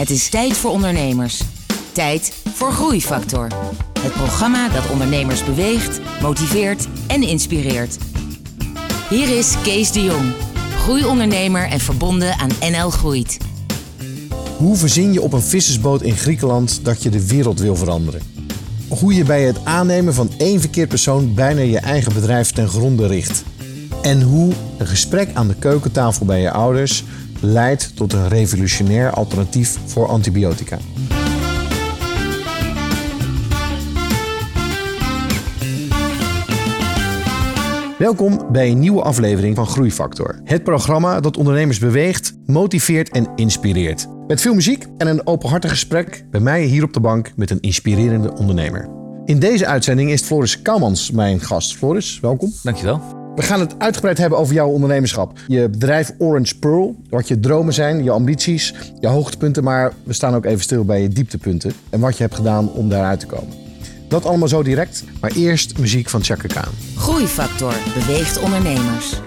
Het is tijd voor ondernemers. Tijd voor Groeifactor. Het programma dat ondernemers beweegt, motiveert en inspireert. Hier is Kees de Jong, groeiondernemer en verbonden aan NL Groeit. Hoe verzin je op een vissersboot in Griekenland dat je de wereld wil veranderen? Hoe je bij het aannemen van één verkeerd persoon bijna je eigen bedrijf ten gronde richt. En hoe een gesprek aan de keukentafel bij je ouders leidt tot een revolutionair alternatief voor antibiotica. Welkom bij een nieuwe aflevering van Groeifactor. Het programma dat ondernemers beweegt, motiveert en inspireert. Met veel muziek en een openhartig gesprek bij mij hier op de bank met een inspirerende ondernemer. In deze uitzending is Floris Kouwmans mijn gast. Floris, welkom. Dankjewel. We gaan het uitgebreid hebben over jouw ondernemerschap. Je bedrijf Orange Pearl, wat je dromen zijn, je ambities, je hoogtepunten, maar we staan ook even stil bij je dieptepunten en wat je hebt gedaan om daaruit te komen. Dat allemaal zo direct, maar eerst muziek van Chaka Khan. Groeifactor beweegt ondernemers.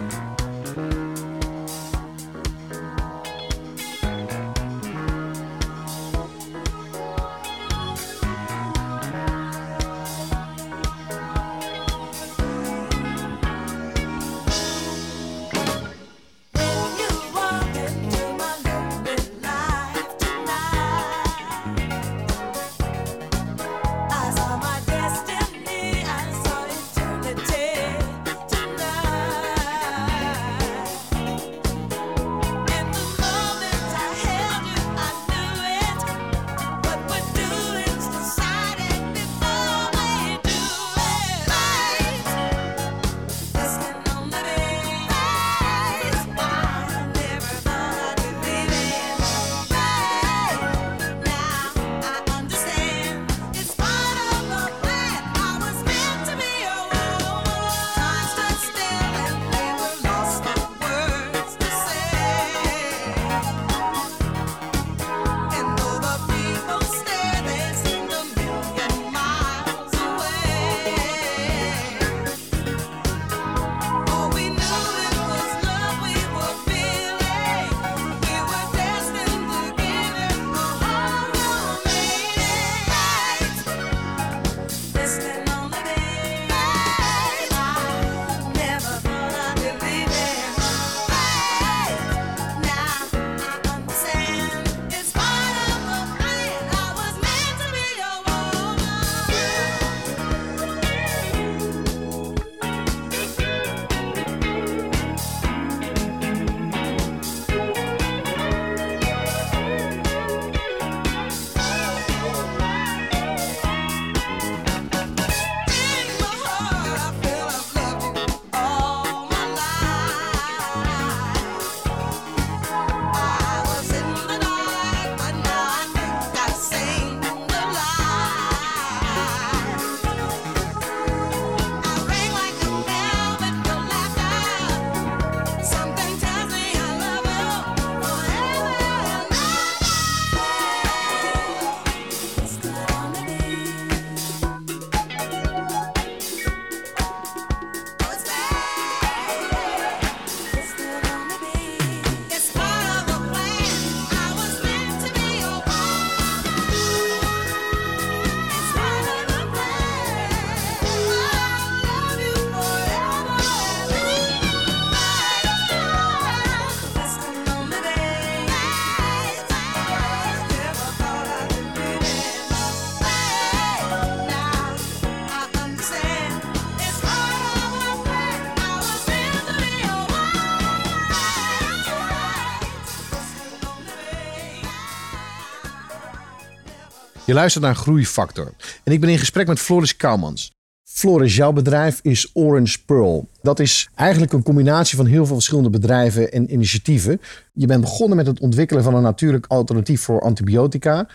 Je luistert naar Groeifactor en ik ben in gesprek met Floris Kouwmans. Floris, jouw bedrijf is Orange Pearl. Dat is eigenlijk een combinatie van heel veel verschillende bedrijven en initiatieven. Je bent begonnen met het ontwikkelen van een natuurlijk alternatief voor antibiotica.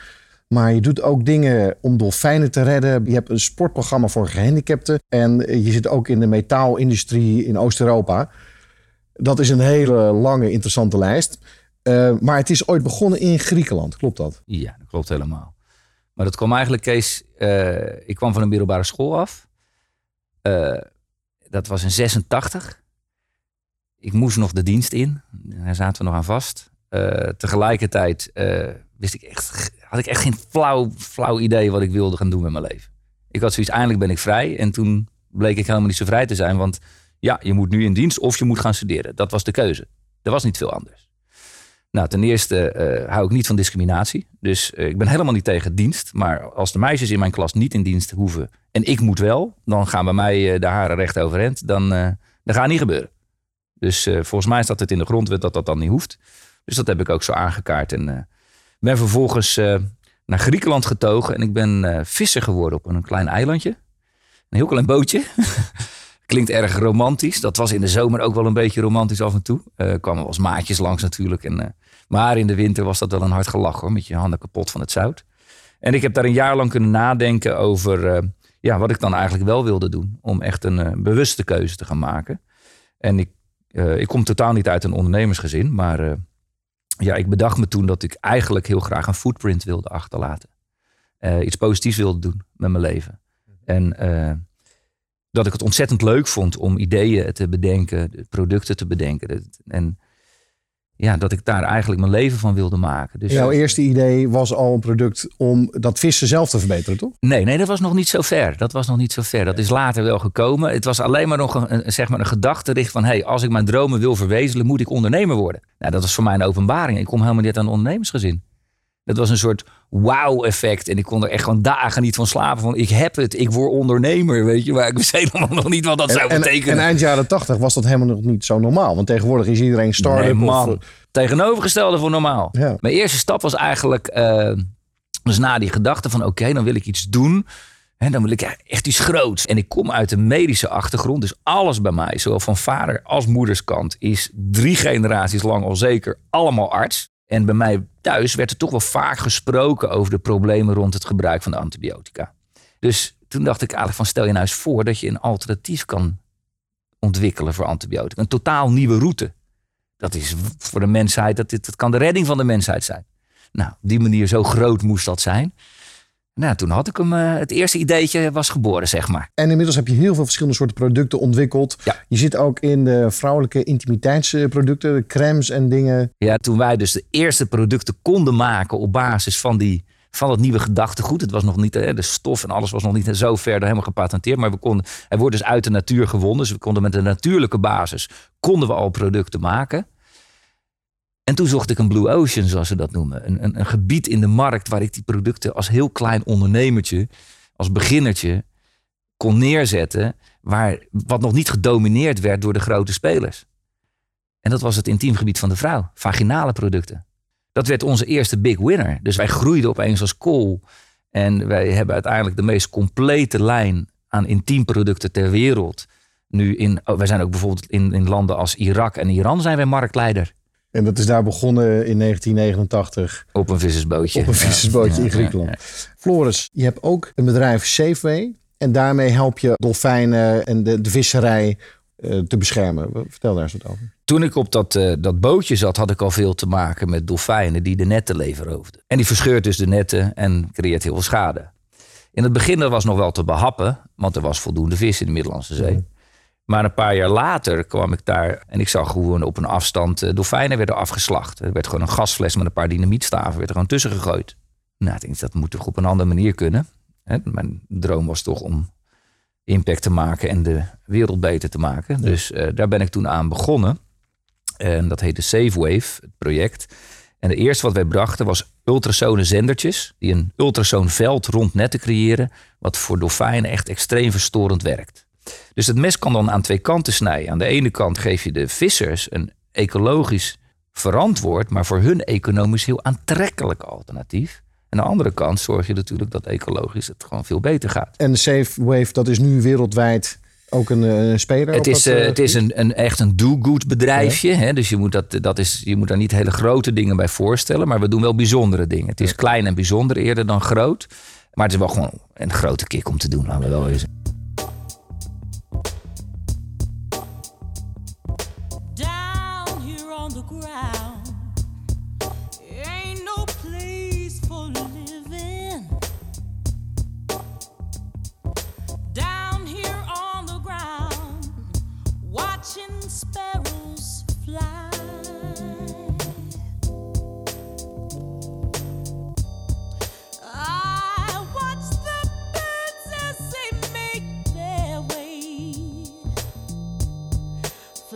Maar je doet ook dingen om dolfijnen te redden. Je hebt een sportprogramma voor gehandicapten. En je zit ook in de metaalindustrie in Oost-Europa. Dat is een hele lange, interessante lijst. Eh, maar het is ooit begonnen in Griekenland, klopt dat? Ja, dat klopt helemaal. Maar dat kwam eigenlijk, Kees, eh, ik kwam van een middelbare school af. Eh, dat was in 86. Ik moest nog de dienst in. Daar zaten we nog aan vast. Eh, tegelijkertijd wist ik echt, had ik echt geen flauw, flauw idee wat ik wilde gaan doen met mijn leven. Ik had zoiets, eindelijk ben ik vrij. En toen bleek ik helemaal niet zo vrij te zijn. Want ja, je moet nu in dienst of je moet gaan studeren. Dat was de keuze. Er was niet veel anders. Nou, ten eerste eh, hou ik niet van discriminatie. Dus eh, ik ben helemaal niet tegen dienst. Maar als de meisjes in mijn klas niet in dienst hoeven en ik moet wel, dan gaan bij mij eh, de haren recht overeind. Dan, dat gaat niet gebeuren. Dus volgens mij staat het in de grondwet dat dat dan niet hoeft. Dus dat heb ik ook zo aangekaart. En ben vervolgens naar Griekenland getogen. En ik ben visser geworden op een klein eilandje. Een heel klein bootje. Klinkt erg romantisch. Dat was in de zomer ook wel een beetje romantisch af en toe. Eh kwamen eens maatjes langs natuurlijk. En, eh, maar in de winter was dat wel een hard gelach hoor. Met je handen kapot van het zout. En ik heb daar een jaar lang kunnen nadenken over eh, ja, wat ik dan eigenlijk wel wilde doen. Om echt een bewuste keuze te gaan maken. En ik, ik kom totaal niet uit een ondernemersgezin. Maar ja, ik bedacht me toen dat ik eigenlijk heel graag een footprint wilde achterlaten. Iets positiefs wilde doen met mijn leven. En dat ik het ontzettend leuk vond om ideeën te bedenken, de producten te bedenken. En ja, dat ik daar eigenlijk mijn leven van wilde maken. Dus Jouw eerste idee was al een product om dat vissen zelf te verbeteren, toch? Nee, nee, dat was nog niet zo ver. Dat was nog niet zo ver. Dat is later wel gekomen. Het was alleen maar nog een, zeg maar een gedachtericht van... hey, als ik mijn dromen wil verwezenlijken, moet ik ondernemer worden. Nou, dat was voor mij een openbaring. Ik kom helemaal niet uit een ondernemersgezin. Dat was een soort wow-effect. En ik kon er echt gewoon dagen niet van slapen. Van, ik heb het, ik word ondernemer, weet je. Maar ik wist helemaal nog niet wat dat zou en, betekenen. en eind jaren tachtig was dat helemaal nog niet zo normaal. Want tegenwoordig is iedereen start-up. Nee, of, Tegenovergestelde voor normaal. Ja. Mijn eerste stap was eigenlijk... eh, dus na die gedachte van oké, dan wil ik iets doen. En dan wil ik echt iets groots. En ik kom uit een medische achtergrond. Dus alles bij mij, zowel van vader als moederskant... is drie generaties lang al zeker allemaal arts. En bij mij thuis werd er toch wel vaak gesproken... over de problemen rond het gebruik van de antibiotica. Dus toen dacht ik eigenlijk van stel je nou eens voor... dat je een alternatief kan ontwikkelen voor antibiotica. Een totaal nieuwe route. Dat is voor de mensheid, dat, dit, dat kan de redding van de mensheid zijn. Nou, op die manier zo groot moest dat zijn. Nou, toen had ik hem, eh, het eerste ideetje was geboren, zeg maar. En inmiddels heb je heel veel verschillende soorten producten ontwikkeld. Ja. Je zit ook in de vrouwelijke intimiteitsproducten, de crèmes en dingen. Ja, toen wij dus de eerste producten konden maken op basis van, die, van dat nieuwe gedachtegoed. Het was nog niet, hè, de stof en alles was nog niet zo ver helemaal gepatenteerd. Maar we konden, hij wordt dus uit de natuur gewonnen. Dus we konden met een natuurlijke basis, konden we al producten maken. En toen zocht ik een blue ocean, zoals ze dat noemen. Een, een, een gebied in de markt waar ik die producten als heel klein ondernemertje, als beginnertje, kon neerzetten. Waar, wat nog niet gedomineerd werd door de grote spelers. En dat was het intiemgebied van de vrouw. Vaginale producten. Dat werd onze eerste big winner. Dus wij groeiden opeens als kool. En wij hebben uiteindelijk de meest complete lijn aan intiemproducten ter wereld. Nu in, oh, wij zijn ook bijvoorbeeld in, in landen als Irak en Iran zijn wij marktleider. En dat is daar begonnen in 1989 Op een vissersbootje. op een vissersbootje Ja, in Griekenland. ja. Floris, je hebt ook een bedrijf Safeway. En daarmee help je dolfijnen en de, de visserij eh, te beschermen. Vertel daar eens wat over. Toen ik op dat, eh, dat bootje zat, had ik al veel te maken met dolfijnen die de netten leverhoofden. En die verscheurt dus de netten en creëert heel veel schade. In het begin dat was nog wel te behappen, want er was voldoende vis in de Middellandse Zee. Maar een paar jaar later kwam ik daar en ik zag gewoon op een afstand eh, dolfijnen werden afgeslacht. Er werd gewoon een gasfles met een paar dynamietstaven werd er gewoon tussen gegooid. Nou, ik denk dat moet toch op een andere manier kunnen. Mijn droom was toch om impact te maken en de wereld beter te maken. Dus eh, daar ben ik toen aan begonnen. En dat heette SafeWave, het project. En het eerste wat wij brachten was ultrasone zendertjes. Die een ultrasoonveld rond netten creëren. Wat voor dolfijnen echt extreem verstorend werkt. Dus het mes kan dan aan twee kanten snijden. Aan de ene kant geef je de vissers een ecologisch verantwoord, maar voor hun economisch heel aantrekkelijk alternatief. En aan de andere kant zorg je natuurlijk dat ecologisch het gewoon veel beter gaat. En Safewave, dat is nu wereldwijd ook een, eh, een speler. Het is, dat, eh, eh, het is een, een, echt een do-good bedrijfje. Hè? Dus je moet, dat, dat is, je moet daar niet hele grote dingen bij voorstellen. Maar we doen wel bijzondere dingen. Het is klein en bijzonder eerder dan groot. Maar het is wel gewoon een grote kick om te doen, laten we wel wezen.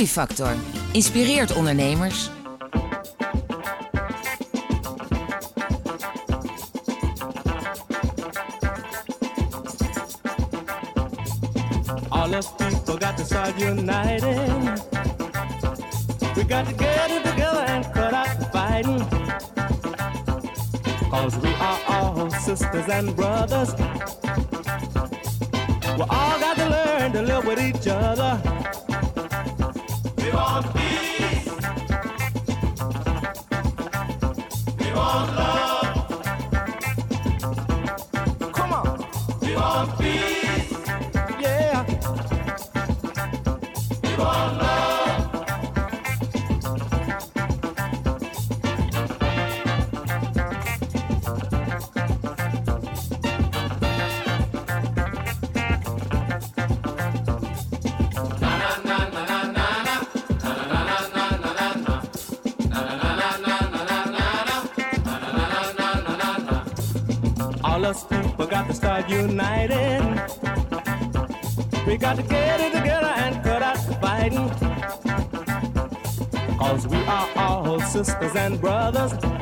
Groeifactor inspireert ondernemers. All us people got to uniting. We got to get it together and cut out the fighting. Cause we are all sisters and brothers. We all got to learn to live with each other. united. We got to get it together and cut out the fighting. Cause we are all sisters and brothers.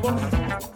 Trouble.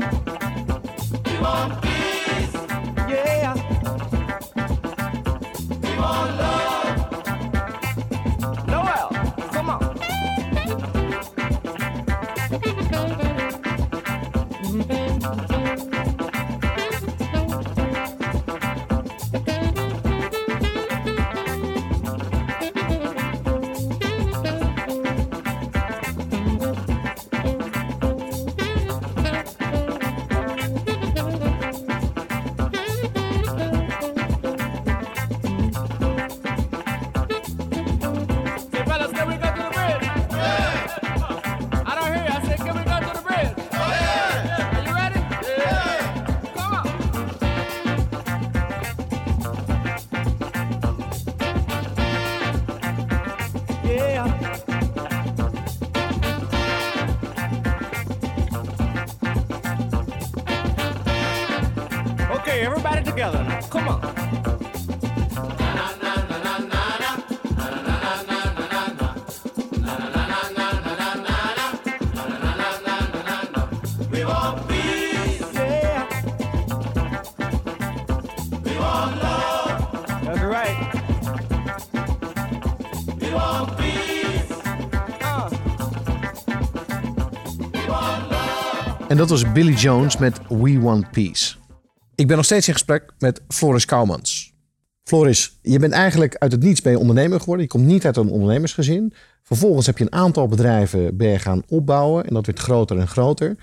Dat was Billy Jones met We Want Peace. Ik ben nog steeds in gesprek met Floris Kouwmans. Floris, je bent eigenlijk uit het niets je ondernemer geworden. Je komt niet uit een ondernemersgezin. Vervolgens heb je een aantal bedrijven ben gaan opbouwen. En dat werd groter en groter.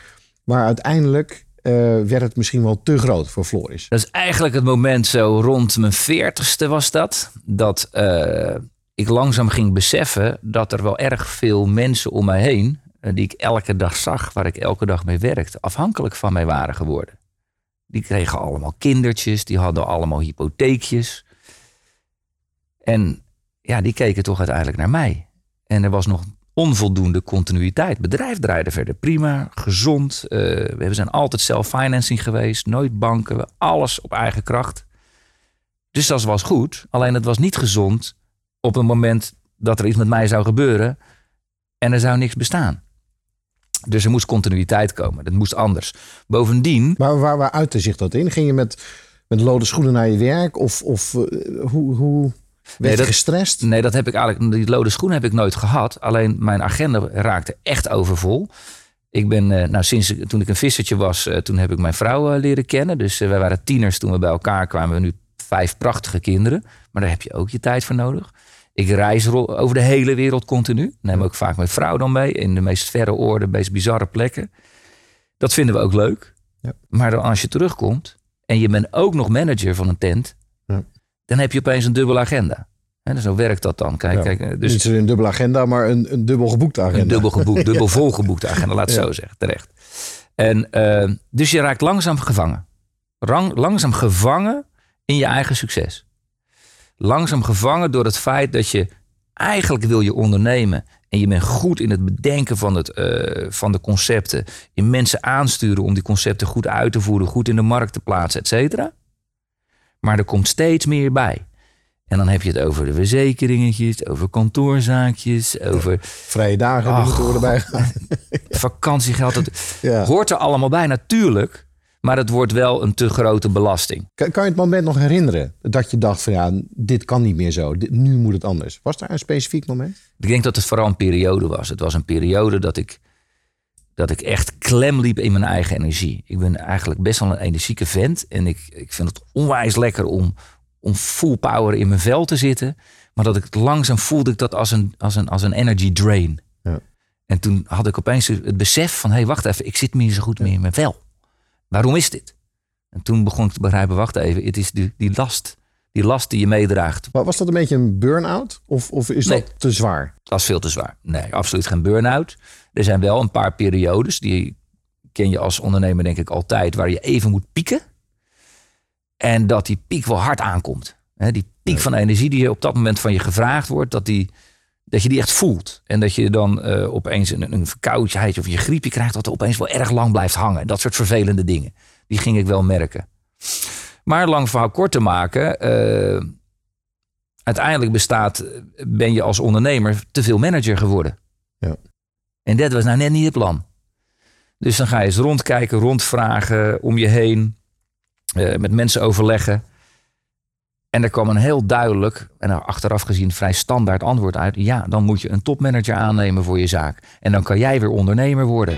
Maar uiteindelijk eh, werd het misschien wel te groot voor Floris. Dat is eigenlijk het moment zo rond mijn veertigste was dat. Dat eh, ik langzaam ging beseffen dat er wel erg veel mensen om mij heen... eh, die ik elke dag zag, waar ik elke dag mee werkte... afhankelijk van mij waren geworden. Die kregen allemaal kindertjes, die hadden allemaal hypotheekjes. En ja, die keken toch uiteindelijk naar mij. En er was nog onvoldoende continuïteit. Het bedrijf draaide verder prima, gezond. Eh, we zijn altijd self-financing geweest, nooit banken, alles op eigen kracht. Dus dat was goed. Alleen het was niet gezond op een moment dat er iets met mij zou gebeuren en er zou niks bestaan. Dus er moest continuïteit komen. Dat moest anders. Bovendien, Maar waar, waar uitte zich dat in? Ging je met, met lode schoenen naar je werk? Of, of eh, hoe, hoe werd Nee, je dat- gestrest? Nee, dat heb ik eigenlijk. Die lode schoen heb ik nooit gehad. Alleen mijn agenda raakte echt overvol. Ik ben, eh, nou, sinds toen ik een vissertje was, eh, toen heb ik mijn vrouw leren kennen. Dus wij waren tieners toen we bij elkaar kwamen. Nu vijf prachtige kinderen. Maar daar heb je ook je tijd voor nodig. Ik reis over de hele wereld continu. Neem ook vaak mijn vrouw dan mee. In de meest verre oorden, de meest bizarre plekken. Dat vinden we ook leuk. Ja. Maar dan als je terugkomt en je bent ook nog manager van een tent. Ja. Dan heb je opeens een dubbele agenda. Hè, dus zo werkt dat dan. Kijk, Ja. kijk, eh, dus Niet een dubbele agenda, maar een, een dubbel geboekte agenda. een dubbel geboekt, dubbel volgeboekte agenda, laat het zo zeggen, terecht. En eh, dus je raakt langzaam gevangen. Rang, langzaam gevangen in je eigen succes. Langzaam gevangen door het feit dat je eigenlijk wil je ondernemen en je bent goed in het bedenken van, het, eh, van de concepten, in mensen aansturen om die concepten goed uit te voeren, goed in de markt te plaatsen, et cetera. Maar er komt steeds meer bij. En dan heb je het over de verzekeringetjes, over kantoorzaakjes, over Vrije dagen die moeten worden bijgegaan. vakantiegeld. Dat Ja. hoort er allemaal bij, natuurlijk. Maar het wordt wel een te grote belasting. Kan, kan je het moment nog herinneren dat je dacht van ja, dit kan niet meer zo. Dit, nu moet het anders. Was daar een specifiek moment? Ik denk dat het vooral een periode was. Het was een periode dat ik, dat ik echt klem liep in mijn eigen energie. Ik ben eigenlijk best wel een energieke vent. En ik, ik vind het onwijs lekker om, om full power in mijn vel te zitten. Maar dat ik langzaam voelde ik dat als een, als een, als een energy drain. Ja. En toen had ik opeens het besef van... hé, hey, wacht even, ik zit niet zo goed meer in mijn vel. Waarom is dit? En toen begon ik te begrijpen, wacht even, het is die, die last. Die last die je meedraagt. Wa- Was dat een beetje een burn-out? Of, of is Nee. dat te zwaar? Dat is veel te zwaar. Nee, absoluut geen burn-out. Er zijn wel een paar periodes, die ken je als ondernemer denk ik altijd, waar je even moet pieken. En dat die piek wel hard aankomt. Die piek van energie die op dat moment van je gevraagd wordt, dat, die, dat je die echt voelt. En dat je dan eh, opeens een, een verkoudheid of je griepje krijgt, dat er opeens wel erg lang blijft hangen. Dat soort vervelende dingen. Die ging ik wel merken. Maar lang verhaal kort te maken. eh, uiteindelijk bestaat, ben je als ondernemer te veel manager geworden. Ja. En dat was nou net niet het plan. Dus dan ga je eens rondkijken, rondvragen, om je heen, eh, met mensen overleggen. En er kwam een heel duidelijk, en achteraf gezien vrij standaard antwoord uit. Ja, dan moet je een topmanager aannemen voor je zaak. En dan kan jij weer ondernemer worden.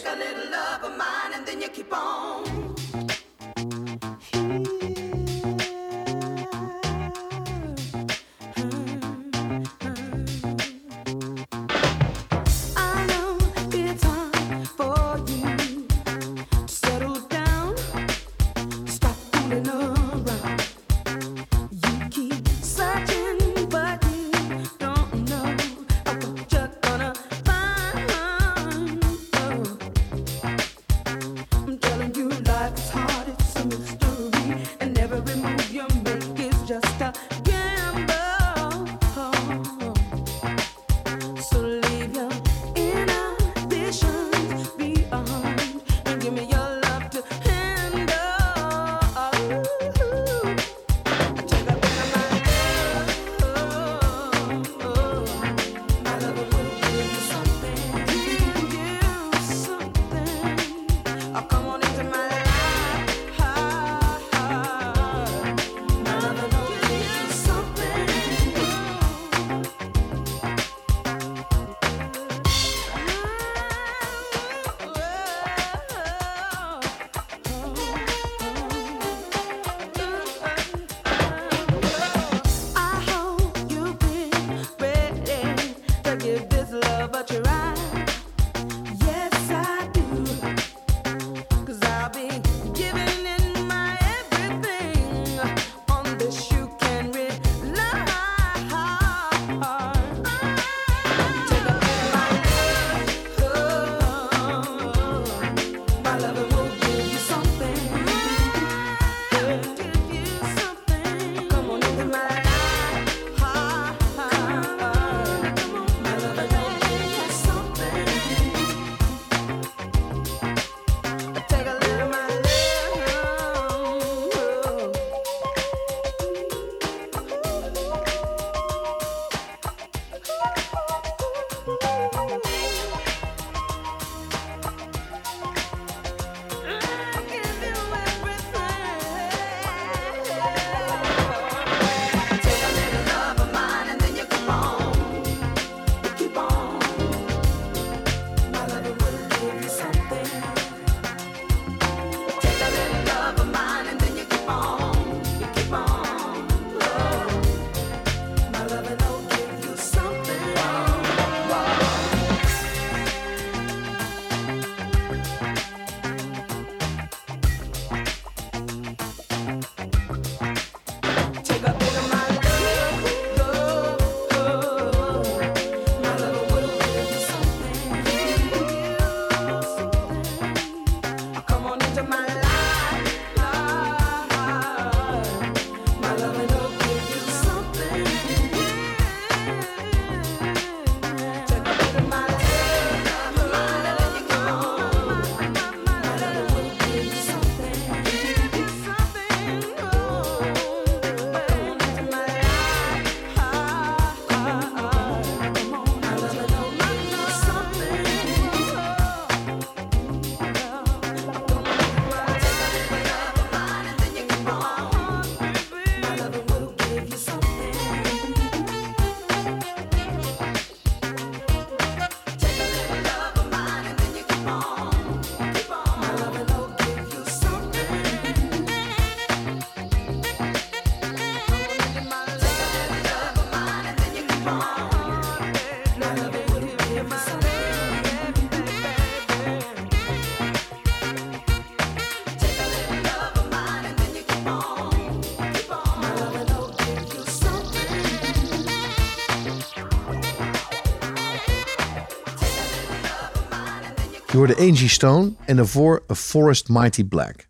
Je hoorde Angie Stone en daarvoor Forest Mighty Black.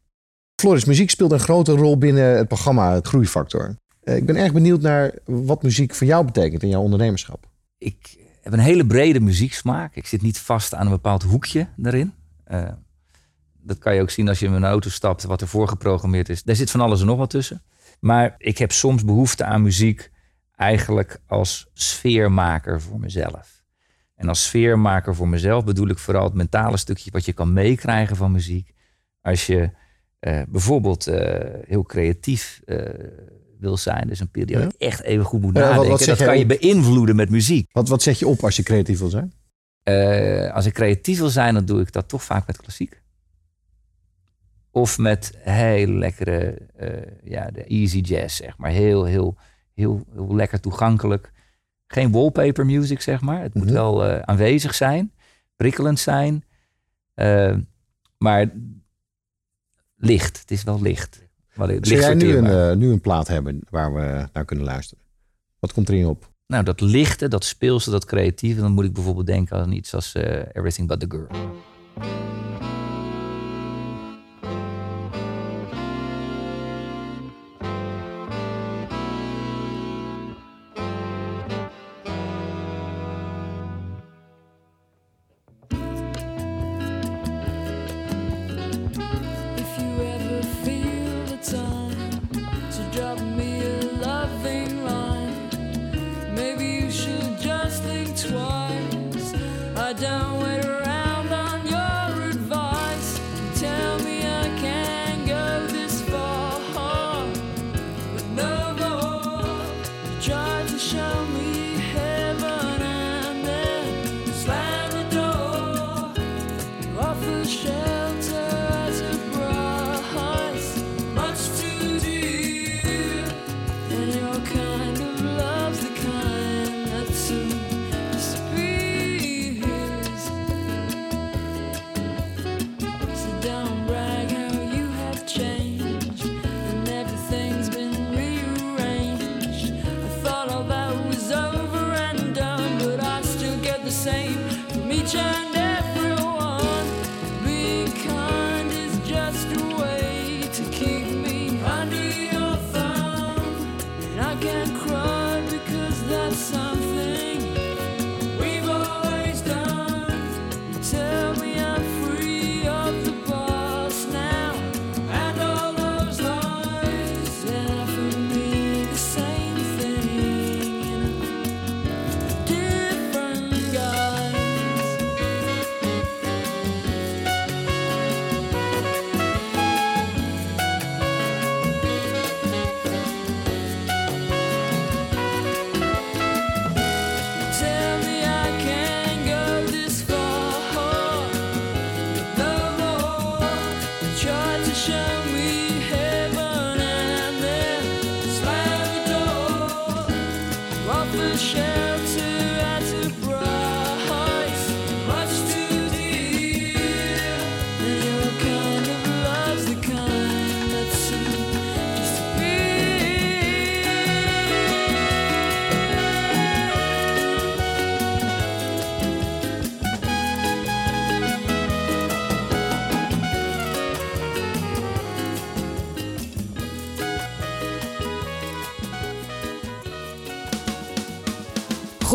Floris, muziek speelt een grote rol binnen het programma Het Groeifactor. Eh, Ik ben erg benieuwd naar wat muziek voor jou betekent in jouw ondernemerschap. Ik heb een hele brede muzieksmaak. Ik zit niet vast aan een bepaald hoekje daarin. Eh, dat kan je ook zien als je in een auto stapt, wat er voorgeprogrammeerd is. Daar zit van alles en nog wat tussen. Maar ik heb soms behoefte aan muziek eigenlijk als sfeermaker voor mezelf. En als sfeermaker voor mezelf bedoel ik vooral het mentale stukje wat je kan meekrijgen van muziek. Als je eh, bijvoorbeeld eh, heel creatief eh, wil zijn, dus een periode Ja. echt even goed moet wat- wat nadenken. dat kan je beïnvloeden met muziek. Wat, wat zet je op als je creatief wil zijn? Als ik creatief wil zijn, dan doe ik dat toch vaak met klassiek. Of met heel lekkere, ja, de easy jazz, zeg maar. Heel, heel, heel, heel lekker toegankelijk. Geen wallpaper music, zeg maar. Het moet Mhm. wel eh, aanwezig zijn, prikkelend zijn. eh, maar licht, het is wel licht. Wat ik- Zou licht jij nu een, eh, nu een plaat hebben waar we naar kunnen luisteren? Wat komt erin op? Nou, dat lichte, dat speelse, dat creatieve. Dan moet ik bijvoorbeeld denken aan iets als Everything But The Girl. down with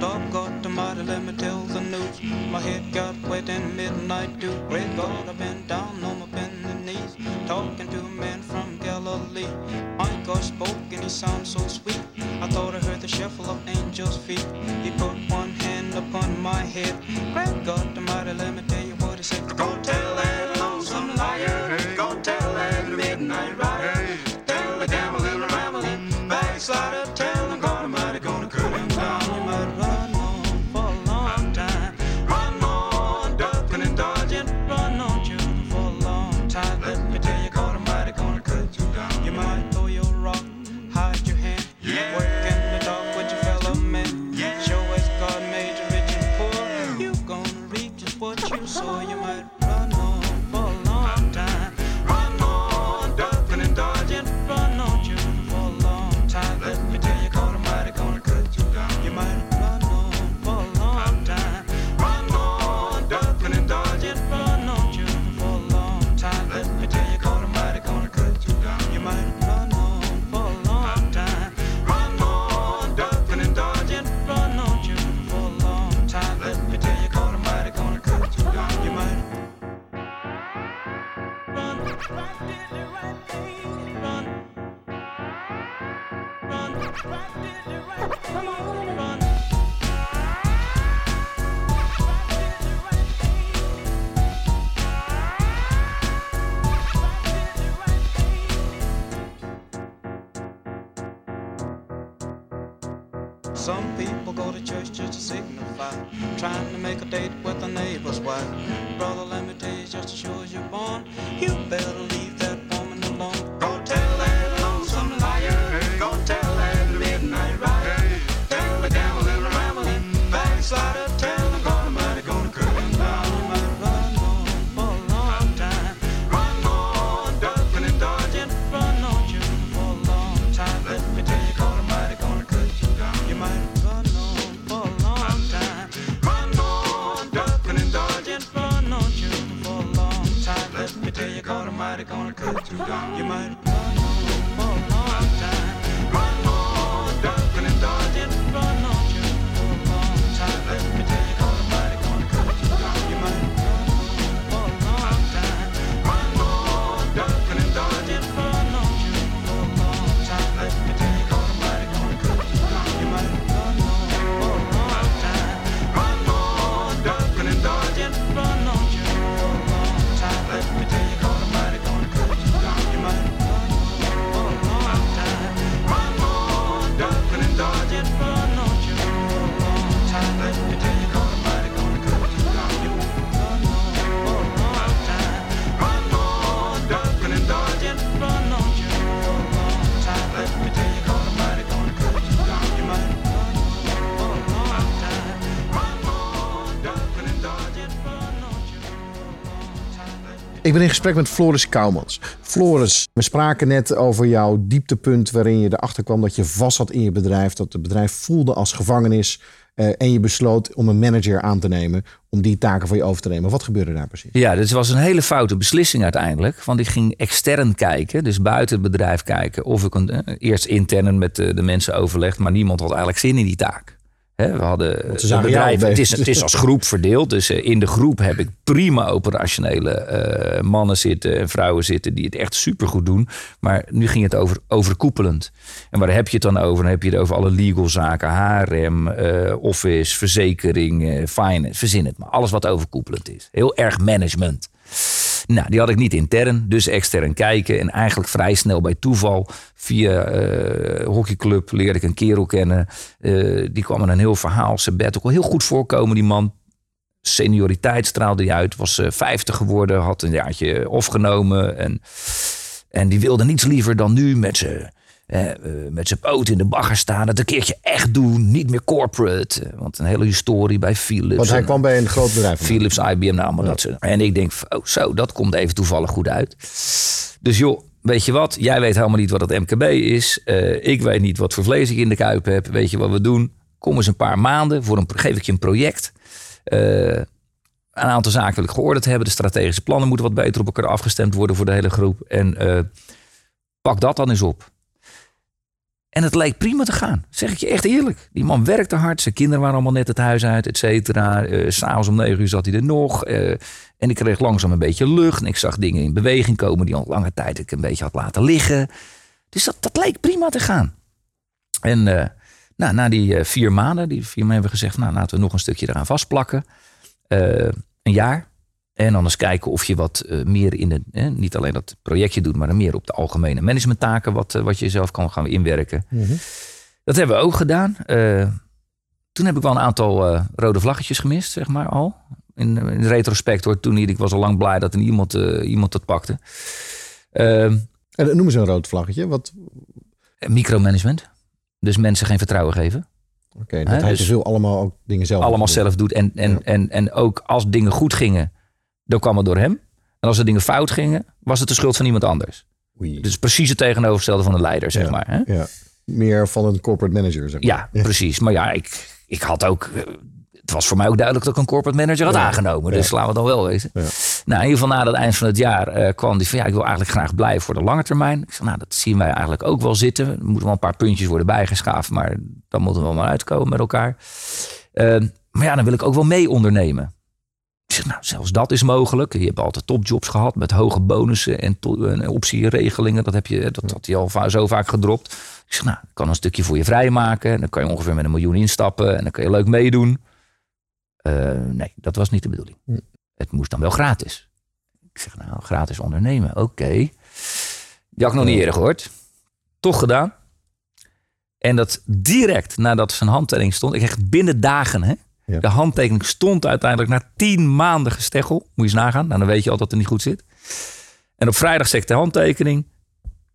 Dog got the mighty, let me tell the news. My head got wet in midnight dew. Great God, I've been down on my bending knees, talking to a man from Galilee. My God spoke and he sounded so sweet. I thought I heard the shuffle of angels' feet. you're a mighty gonna cut you down. You might. Ik ben in gesprek met Floris Kouwmans. Floris, we spraken net over jouw dieptepunt waarin je erachter kwam dat je vast zat in je bedrijf, dat het bedrijf voelde als gevangenis eh, en je besloot om een manager aan te nemen om die taken voor je over te nemen. Wat gebeurde daar precies? Ja, dit was een hele foute beslissing uiteindelijk. Want ik ging extern kijken, dus buiten het bedrijf kijken. Of ik een, eh, eerst intern met de, de mensen overlegd, maar niemand had eigenlijk zin in die taak. We hadden het zagen bedrijf, jou het is, het is als groep verdeeld. Dus eh, in de groep heb ik prima operationele eh, mannen zitten en vrouwen zitten die het echt supergoed doen. Maar nu ging het over overkoepelend. En waar heb je het dan over? Dan heb je het over alle legal zaken, HRM, eh, office, verzekering, eh, finance, verzin het maar. Alles wat overkoepelend is. Heel erg management. Nou, die had ik niet intern, dus extern kijken. En eigenlijk vrij snel bij toeval, via eh hockeyclub, leerde ik een kerel kennen. Eh, die kwam met een heel verhaal. Sabbatical, heel goed voorkomen, die man. Senioriteit straalde hij uit, was eh 50 geworden, had een jaartje afgenomen. En, en die wilde niets liever dan nu met zijn eh, met zijn poot in de bagger staan. Het een keertje echt doen, niet meer corporate. Eh, Want een hele historie bij Philips. Want hij kwam bij een groot bedrijf. Philips, IBM, nou, maar dat soort. En ik denk, oh zo, dat komt even toevallig goed uit. Dus joh, weet je wat? Jij weet helemaal niet wat het MKB is. Eh, ik weet niet wat voor vlees ik in de kuip heb. Weet je wat we doen? Kom eens een paar maanden, voor een, geef ik je een project. Een aantal zaken wil ik geordend hebben. De strategische plannen moeten wat beter op elkaar afgestemd worden voor de hele groep. En pak dat dan eens op. En het leek prima te gaan. Zeg ik je echt eerlijk. Die man werkte hard. Zijn kinderen waren allemaal net het huis uit, et cetera. Eh, S'avonds om negen uur zat hij er nog. Eh, en ik kreeg langzaam een beetje lucht. En ik zag dingen in beweging komen die al lange tijd ik een beetje had laten liggen. Dus dat, dat leek prima te gaan. En eh, nou, na die vier maanden, die vier maanden hebben we gezegd... nou, laten we nog een stukje eraan vastplakken. Een jaar. En dan eens kijken of je wat eh, meer in de... eh, niet alleen dat projectje doet, maar meer op de algemene managementtaken... wat, eh, wat je zelf kan gaan inwerken. Dat hebben we ook gedaan. Eh, toen heb ik wel een aantal rode vlaggetjes gemist, zeg maar al. In, in retrospect hoor, toen niet. Ik was al lang blij dat er iemand, iemand dat pakte. Ehm, En noem eens een rood vlaggetje. Wat, micromanagement. Dus mensen geen vertrouwen geven. Oké, dat Hè, hij dus te veel allemaal ook dingen zelf Allemaal zelf doet. En, en, Ja. en, en ook als dingen goed gingen, dan kwam het door hem. En als er dingen fout gingen, was het de schuld van iemand anders. Oei. Dus precies het tegenovergestelde van een leider, zeg Ja, maar. Hè? Ja. Meer van een corporate manager, zeg maar. Ja, precies. Maar ja, ik, ik had ook. eh, Het was voor mij ook duidelijk dat ik een corporate manager had Ja. aangenomen. Dus laten we dan wel wezen. Ja. Nou, in ieder geval na het eind van het jaar eh, kwam die van ja, ik wil eigenlijk graag blijven voor de lange termijn. Ik zei, nou, dat zien wij eigenlijk ook wel zitten. Er moeten wel een paar puntjes worden bijgeschaafd, maar dan moeten we wel maar uitkomen met elkaar. Eh, maar ja, dan wil ik ook wel mee ondernemen. Ik zeg, nou, zelfs dat is mogelijk. Je hebt altijd topjobs gehad met hoge bonussen en, en optieregelingen. Dat, heb je, dat had hij al va- zo vaak gedropt. Ik zeg, nou, ik kan een stukje voor je vrijmaken. En dan kan je ongeveer met een miljoen instappen. En dan kan je leuk meedoen. Eh, nee, dat was niet de bedoeling. Hm. Het moest dan wel gratis. Ik zeg, nou, gratis ondernemen, oké. Die had ik nog niet eerder gehoord. Toch gedaan. En dat direct nadat zijn handtekening stond. Ik echt binnen dagen, hè. Ja. De handtekening stond uiteindelijk na tien maanden gesteggel. Moet je eens nagaan. Nou, dan weet je al dat het niet goed zit. En op vrijdag ik de handtekening.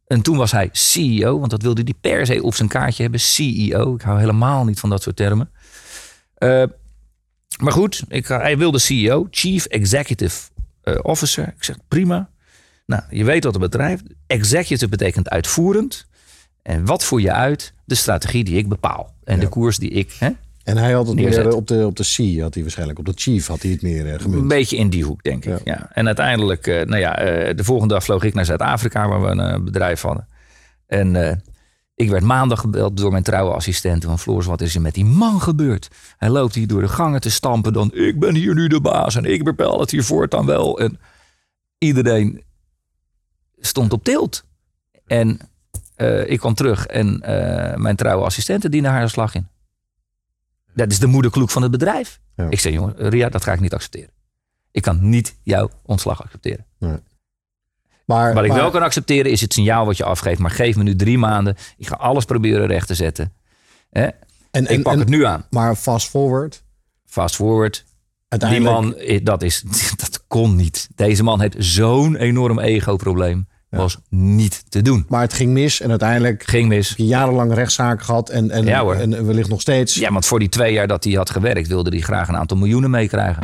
En toen was hij CEO, want dat wilde hij per se op zijn kaartje hebben. CEO. Ik hou helemaal niet van dat soort termen. Eh, maar goed, ik, hij wilde CEO, Chief Executive eh, Officer. Ik zeg prima. Nou, je weet wat het bedrijf. Executive betekent uitvoerend. En wat voer je uit? De strategie die ik bepaal. En de koers die ik. Hè, En hij had het Neerzet. meer op de, op de C, had hij waarschijnlijk. Op de chief had hij het meer eh, Een gemunt. beetje in die hoek, denk ik. Ja. Ja. En uiteindelijk, eh, nou ja, eh, de volgende dag vloog ik naar Zuid-Afrika, waar we een bedrijf hadden. En ik werd maandag gebeld door mijn trouwe assistent van Floors, wat is er met die man gebeurd? Hij loopt hier door de gangen te stampen dan, ik ben hier nu de baas en ik bepaal het hier voortaan wel. En iedereen stond op tilt. En ik kwam terug en mijn trouwe assistente diende haar de slag in. Dat is de moederkloek van het bedrijf. Ja. Ik zei, jongen, Ria, dat ga ik niet accepteren. Ik kan niet jouw ontslag accepteren. Maar, Wat ik maar- wel kan accepteren is het signaal wat je afgeeft. Maar geef me nu drie maanden. Ik ga alles proberen recht te zetten. Hè? en, Ik pak en- het nu aan. Maar fast forward. Fast forward. Die man, dat, is, dat kon niet. Deze man heeft zo'n enorm ego-probleem. Was niet te doen. Maar het ging mis en uiteindelijk Ging mis. heb je jarenlang rechtszaken gehad. En, en, en wellicht nog steeds. Ja, want voor die twee jaar dat hij had gewerkt, wilde hij graag een aantal miljoenen meekrijgen.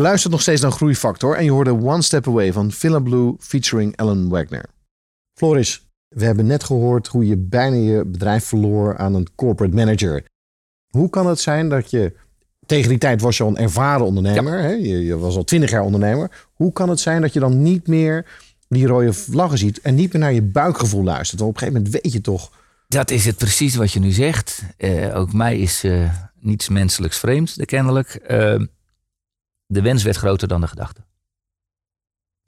luistert nog steeds naar Groeifactor en je hoorde One Step Away van Villa Blue featuring Ellen Wagner. Floris, we hebben net gehoord hoe je bijna je bedrijf verloor aan een corporate manager. Hoe kan het zijn dat je, tegen die tijd was je al een ervaren ondernemer, hè? Je, je was al twintig jaar ondernemer. Hoe kan het zijn dat je dan niet meer die rode vlaggen ziet en niet meer naar je buikgevoel luistert? Want op een gegeven moment weet je toch, Dat is het precies wat je nu zegt. Eh, ook mij is eh, niets menselijks vreemd, kennelijk. Eh, de wens werd groter dan de gedachte.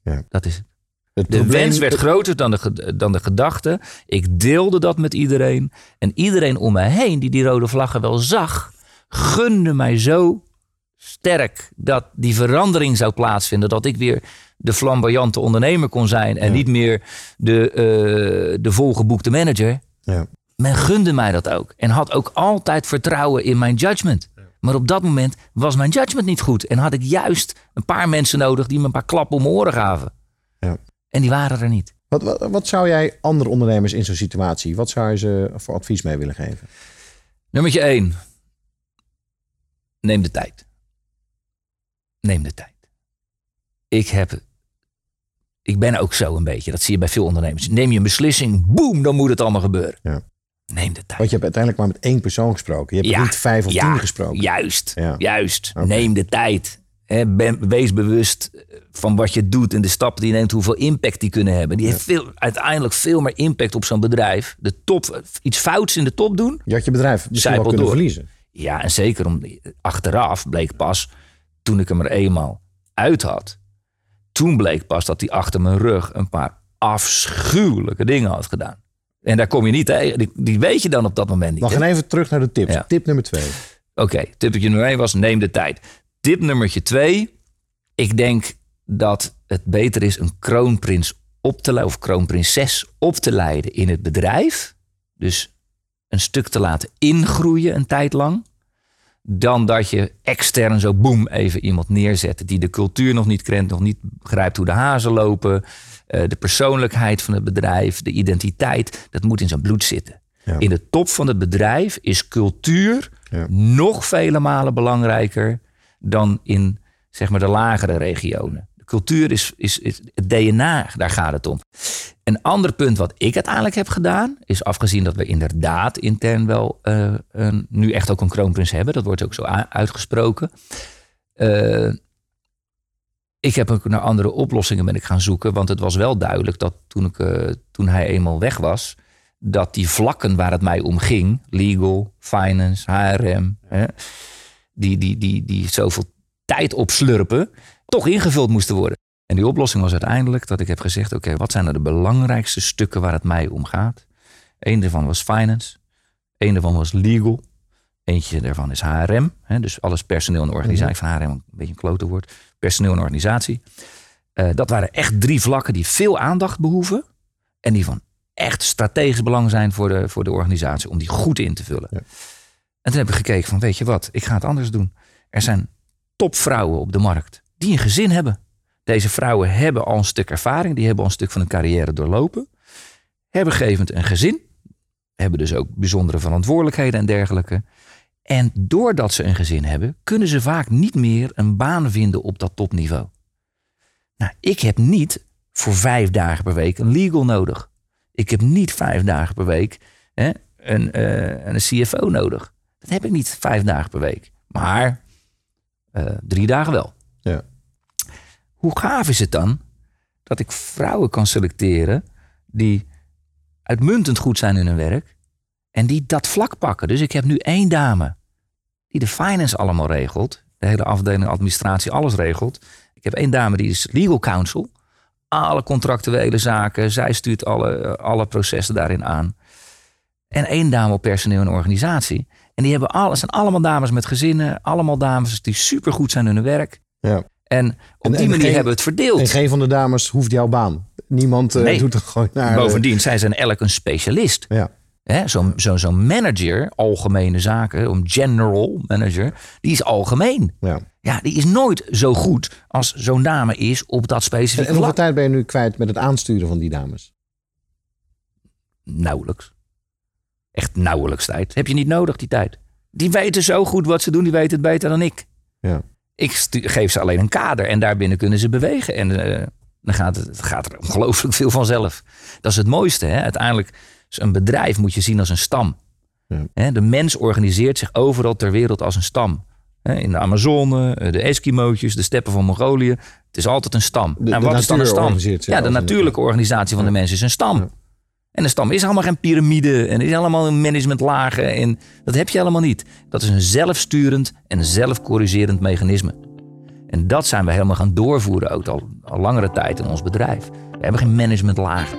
Ja. Dat is het. het De probleem- wens werd groter dan de, dan de gedachte. Ik deelde dat met iedereen. En iedereen om mij heen die die rode vlaggen wel zag, gunde mij zo sterk dat die verandering zou plaatsvinden. Dat ik weer de flamboyante ondernemer kon zijn en Ja. niet meer de, eh, de volgeboekte manager. Ja. Men gunde mij dat ook. En had ook altijd vertrouwen in mijn judgment. Maar op dat moment was mijn judgment niet goed. En had ik juist een paar mensen nodig die me een paar klappen om mijn oren gaven. Ja. En die waren er niet. Wat, wat, wat zou jij andere ondernemers in zo'n situatie, wat zou je ze voor advies mee willen geven? Nummertje 1. Neem de tijd. Neem de tijd. ik heb. Ik ben ook zo een beetje. Dat zie je bij veel ondernemers. Neem je een beslissing, boem, dan moet het allemaal gebeuren. Ja. Neem de tijd. Want je hebt uiteindelijk maar met één persoon gesproken. Je hebt niet vijf of tien gesproken. Juist, Ja. juist. Neem de tijd. Ben, wees bewust van wat je doet en de stappen die je neemt, hoeveel impact die kunnen hebben. Die heeft veel, uiteindelijk veel meer impact op zo'n bedrijf. De top, iets fouts in de top doen. Je had je bedrijf misschien wel kunnen door. verliezen. Ja, en zeker om, achteraf bleek pas, toen ik hem er eenmaal uit had, toen bleek pas dat hij achter mijn rug een paar afschuwelijke dingen had gedaan. En daar kom je niet tegen. Die, die weet je dan op dat moment niet. We gaan even terug naar de tips. Ja. Tip nummer twee. Oké, tipje nummer 1 was neem de tijd. Tip nummertje 2. Ik denk dat het beter is een kroonprins op te leiden of kroonprinses op te leiden in het bedrijf. Dus een stuk te laten ingroeien een tijd lang. Dan dat je extern zo boem even iemand neerzet die de cultuur nog niet kent, nog niet begrijpt hoe de hazen lopen. Eh, de persoonlijkheid van het bedrijf, de identiteit, dat moet in zijn bloed zitten. Ja. In de top van het bedrijf is cultuur Ja. nog vele malen belangrijker dan in zeg maar, de lagere regionen. De cultuur is, is, is het DNA, daar gaat het om. Een ander punt wat ik uiteindelijk heb gedaan, is afgezien dat we inderdaad intern wel eh, een, nu echt ook een kroonprins hebben, dat wordt ook zo uitgesproken. Eh, ik heb ook naar andere oplossingen ben ik gaan zoeken, want het was wel duidelijk dat toen, ik, eh, toen hij eenmaal weg was, dat die vlakken waar het mij om ging, legal, finance, HRM, hè, die, die, die, die zoveel tijd opslurpen, toch ingevuld moesten worden. En die oplossing was uiteindelijk dat ik heb gezegd: oké, wat zijn nou de belangrijkste stukken waar het mij om gaat? Eén daarvan was finance, één daarvan was legal, eentje daarvan is HRM, hè, dus alles personeel en organisatie. Van HRM een beetje een klote woord, personeel en organisatie. Eh, dat waren echt drie vlakken die veel aandacht behoeven en die van echt strategisch belang zijn voor de, voor de organisatie, om die goed in te vullen. Ja. En toen heb ik gekeken van, weet je wat, ik ga het anders doen. Er zijn topvrouwen op de markt die een gezin hebben. Deze vrouwen hebben al een stuk ervaring, die hebben al een stuk van hun carrière doorlopen. Hebben gevend een gezin, hebben dus ook bijzondere verantwoordelijkheden en dergelijke. En doordat ze een gezin hebben, kunnen ze vaak niet meer een baan vinden op dat topniveau. Nou, ik heb niet voor vijf dagen per week een legal nodig. Ik heb niet vijf dagen per week hè, een, eh, een CFO nodig. Dat heb ik niet vijf dagen per week. Maar eh, drie dagen wel. Ja. Hoe gaaf is het dan dat ik vrouwen kan selecteren die uitmuntend goed zijn in hun werk en die dat vlak pakken. Dus ik heb nu één dame die de finance allemaal regelt, de hele afdeling administratie alles regelt. Ik heb één dame die is legal counsel, alle contractuele zaken, zij stuurt alle, alle processen daarin aan. En één dame op personeel en organisatie. En die hebben alles, zijn allemaal dames met gezinnen, allemaal dames die supergoed zijn in hun werk. Ja. En op En- die en manier geen- hebben we het verdeeld. En geen van de dames hoeft jouw baan. Niemand eh, Nee. doet er gewoon naar. eh, Bovendien, zij zijn elk een specialist. ja. Zo'n zo, zo'n manager, algemene zaken, een general manager, die is algemeen. Ja. Ja, die is nooit zo goed als zo'n dame is op dat En, specifieke en hoeveel vlak. tijd ben je nu kwijt met het aansturen van die dames? Nauwelijks. Echt nauwelijks tijd. Heb je niet nodig, die tijd. Die weten zo goed wat ze doen, die weten het beter dan ik. Ja. Ik geef ze alleen een kader en daarbinnen kunnen ze bewegen. En eh, dan gaat het gaat er ongelooflijk veel vanzelf. Dat is het mooiste. Hè? Uiteindelijk, is een bedrijf moet je zien als een stam. Ja. De mens organiseert zich overal ter wereld als een stam. In de Amazone, eh, de Eskimootjes, de steppen van Mongolië. Het is altijd een stam. De- nou, wat is dan een stam? Ja, de een- natuurlijke organisatie van de mens is een stam. Ja. En een stam is allemaal geen piramide en is allemaal een managementlagen. En dat heb je helemaal niet. Dat is een zelfsturend en zelfcorrigerend mechanisme. En dat zijn we helemaal gaan doorvoeren ook al, al langere tijd in ons bedrijf. We hebben geen managementlagen.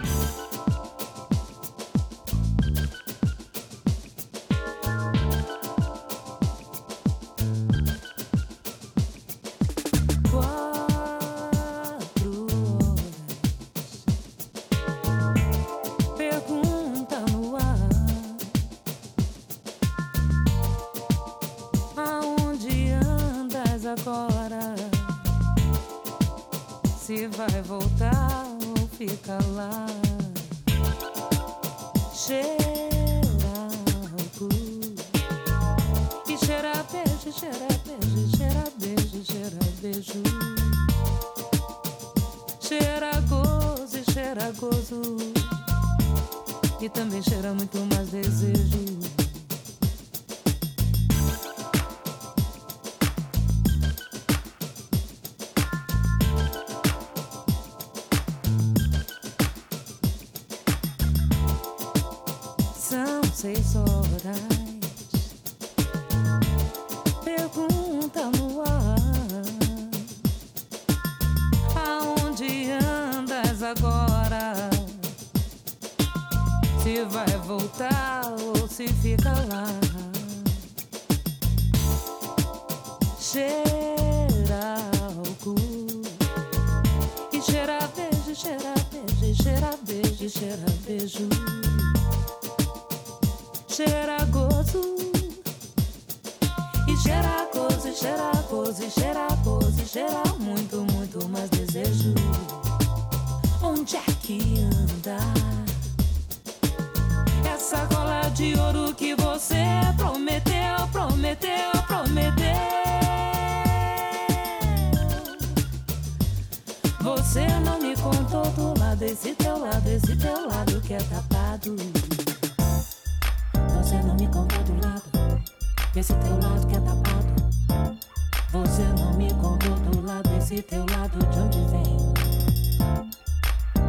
esse teu lado de onde vem.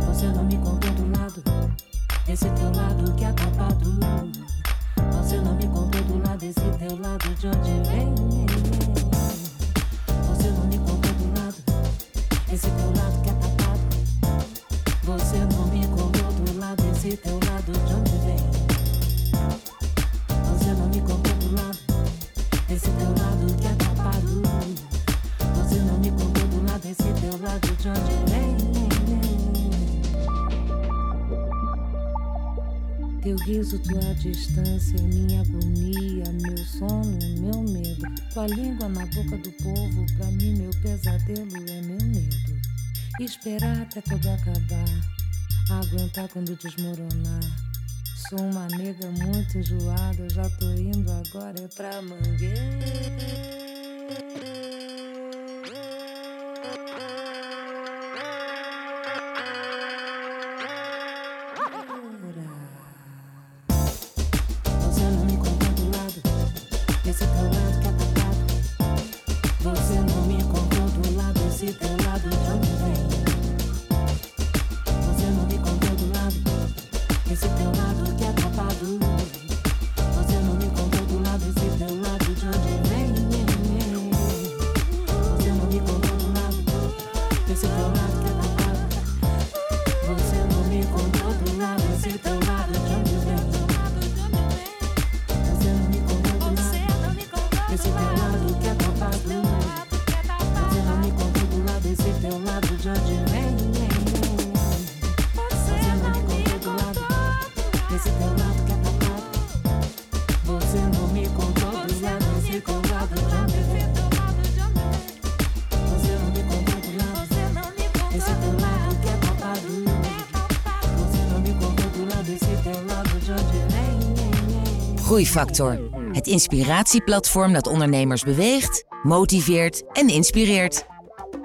Você não me contou do lado, esse teu lado que é tapado. Você não me contou do lado, esse teu lado de onde vem. sorriso, tua distância, é minha agonia, meu sono, meu medo. Tua língua na boca do povo, pra mim meu pesadelo é meu medo. Esperar até tudo acabar, aguentar quando desmoronar. Sou uma nega muito enjoada, já tô indo agora é pra mangueira. Groeifactor. Het inspiratieplatform dat ondernemers beweegt, motiveert en inspireert.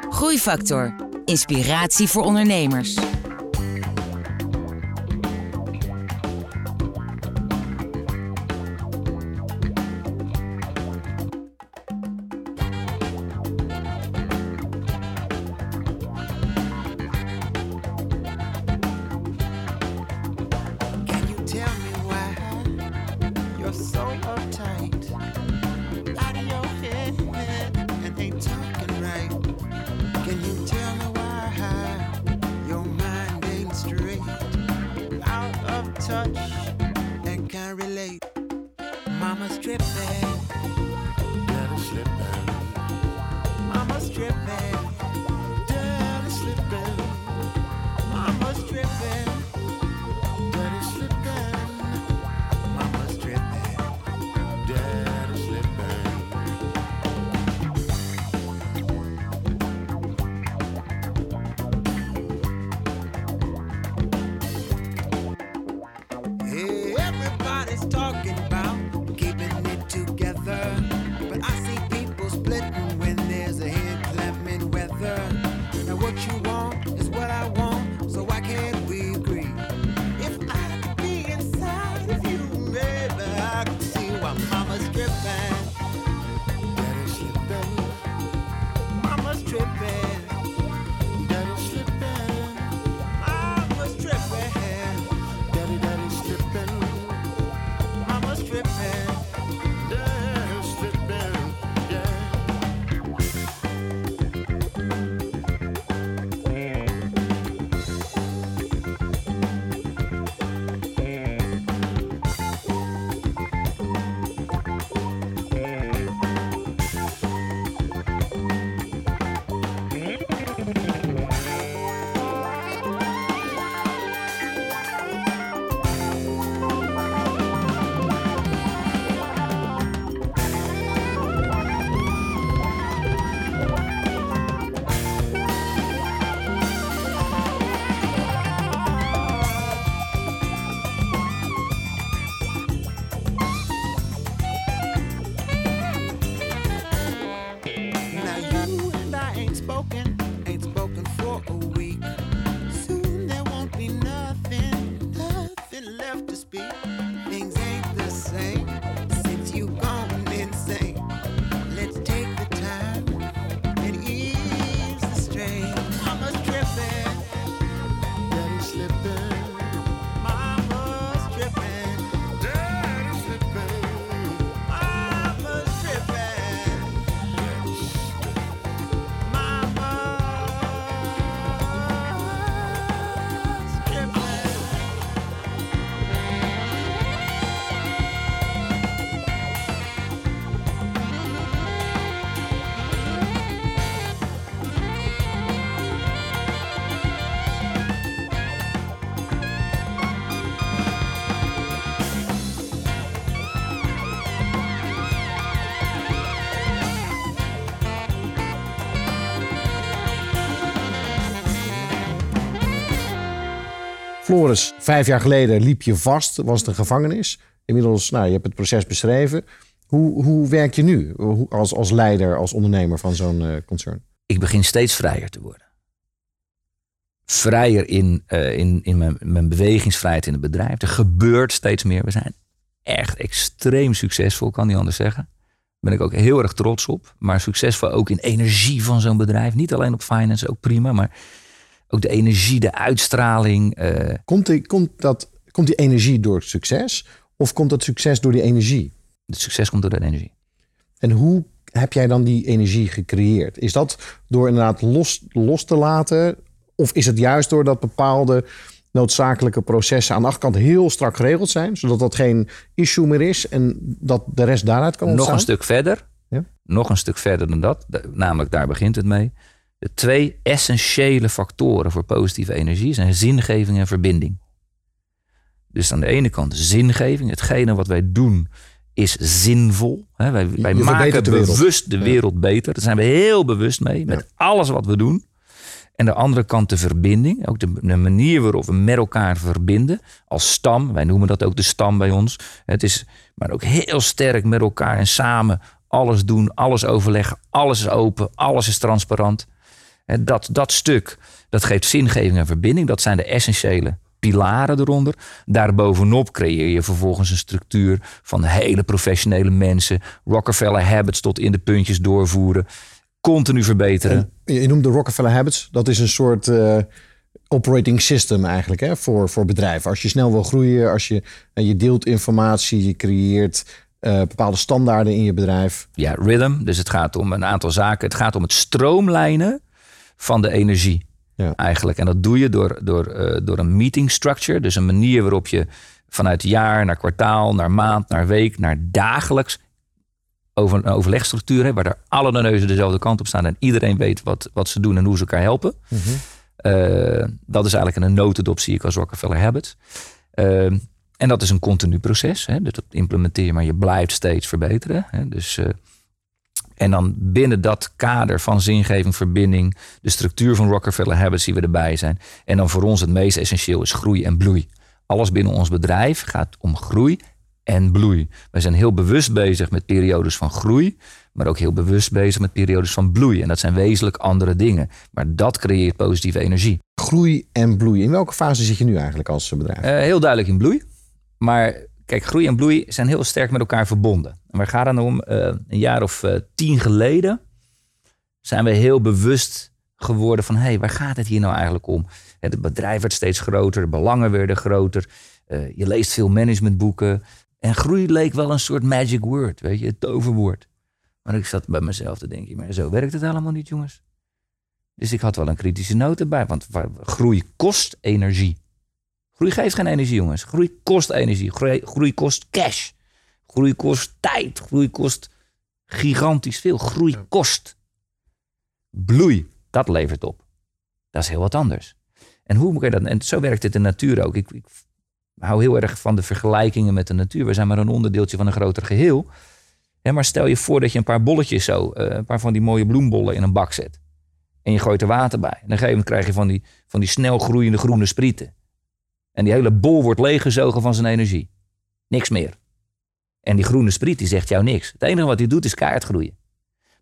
Groeifactor. Inspiratie voor ondernemers. Floris, vijf jaar geleden liep je vast, was het een gevangenis. Inmiddels, nou, je hebt het proces beschreven. Hoe, hoe werk je nu als, als leider, als ondernemer van zo'n eh, concern? ik begin steeds vrijer te worden. Vrijer in, eh, in, in mijn, mijn bewegingsvrijheid in het bedrijf. Er gebeurt steeds meer. We zijn echt extreem succesvol, kan niet anders zeggen. Ben ik ook heel erg trots op. Maar succesvol ook in energie van zo'n bedrijf. Niet alleen op finance, ook prima. Maar ook de energie, de uitstraling. eh, Komt die, komt, dat, komt die energie door het succes? Of komt dat succes door die energie? het succes komt door de energie. En hoe heb jij dan die energie gecreëerd? Is dat door inderdaad los, los te laten? Of is het juist doordat bepaalde noodzakelijke processen aan de achterkant heel strak geregeld zijn, zodat dat geen issue meer is en dat de rest daaruit kan ontstaan? Nog een stuk verder. Ja. Nog een stuk verder dan dat. Namelijk, daar begint het mee. De twee essentiële factoren voor positieve energie zijn zingeving en verbinding. Dus aan de ene kant zingeving. Hetgene wat wij doen is zinvol. Hè, wij maken de bewust de wereld beter. Daar zijn we heel bewust mee. Met alles wat we doen. En de andere kant de verbinding. Ook de, de manier waarop we met elkaar verbinden. Als stam. Wij noemen dat ook de stam bij ons. Het is maar ook heel sterk met elkaar en samen alles doen. Alles overleggen. Alles is open. Alles is transparant. Dat, dat stuk, dat geeft zingeving en verbinding. Dat zijn de essentiële pilaren eronder. Daarbovenop creëer je vervolgens een structuur van hele professionele mensen. Rockefeller habits tot in de puntjes doorvoeren. Continu verbeteren. Je je noemt de Rockefeller Habits. Dat is een soort eh, operating system eigenlijk hè, voor, voor bedrijven. Als je snel wil groeien, als je, eh, je deelt informatie, je creëert eh, bepaalde standaarden in je bedrijf. Ja, rhythm. Dus het gaat om een aantal zaken. Het gaat om het stroomlijnen van de energie. Ja. Eigenlijk. En dat doe je door, door, eh, door een meeting structure. Dus een manier waarop je vanuit jaar naar kwartaal, naar maand, naar week, naar dagelijks over een overlegstructuur hebt. Waar daar alle de neuzen dezelfde kant op staan. En iedereen weet wat, wat ze doen en hoe ze elkaar helpen. Eh, dat is eigenlijk een notendop, zie ik als Rockefeller Habits. Eh, en dat is een continu proces. Hè? Dus dat implementeer je, maar je blijft steeds verbeteren. Hè? Dus, eh, en dan binnen dat kader van zingeving, verbinding, de structuur van Rockefeller Habits die we erbij zijn. En dan voor ons het meest essentieel is groei en bloei. Alles binnen ons bedrijf gaat om groei en bloei. Wij zijn heel bewust bezig met periodes van groei, maar ook heel bewust bezig met periodes van bloei. En dat zijn wezenlijk andere dingen. Maar dat creëert positieve energie. Groei en bloei. In welke fase zit je nu eigenlijk als bedrijf? Eh, heel duidelijk in bloei. Maar kijk, groei en bloei zijn heel sterk met elkaar verbonden. En waar gaat het nou om? Eh, een jaar of eh, tien geleden zijn we heel bewust geworden van... hé, hey, waar gaat het hier nou eigenlijk om? Het bedrijf werd steeds groter, de belangen werden groter. eh, je leest veel managementboeken. En groei leek wel een soort magic word, weet je, het toverwoord. Maar ik zat bij mezelf te denken, maar zo werkt het helemaal niet, jongens. Dus ik had wel een kritische noot erbij, want wa- groei kost energie. Groei geeft geen energie, jongens. Groei kost energie. Groei, groei kost cash. Groei kost tijd. Groei kost gigantisch veel. Groei kost. Bloei, dat levert op. Dat is heel wat anders. En hoe moet je dat? En zo werkt het in de natuur ook. Ik, ik hou heel erg van de vergelijkingen met de natuur. We zijn maar een onderdeeltje van een groter geheel. Maar stel je voor dat je een paar bolletjes zo, eh, een paar van die mooie bloembollen in een bak zet. En je gooit er water bij. En een gegeven moment krijg je van die, van die snel groeiende groene sprieten. En die hele bol wordt leeggezogen van zijn energie. Niks meer. En die groene spriet die zegt jou niks. Het enige wat hij doet is kaart groeien.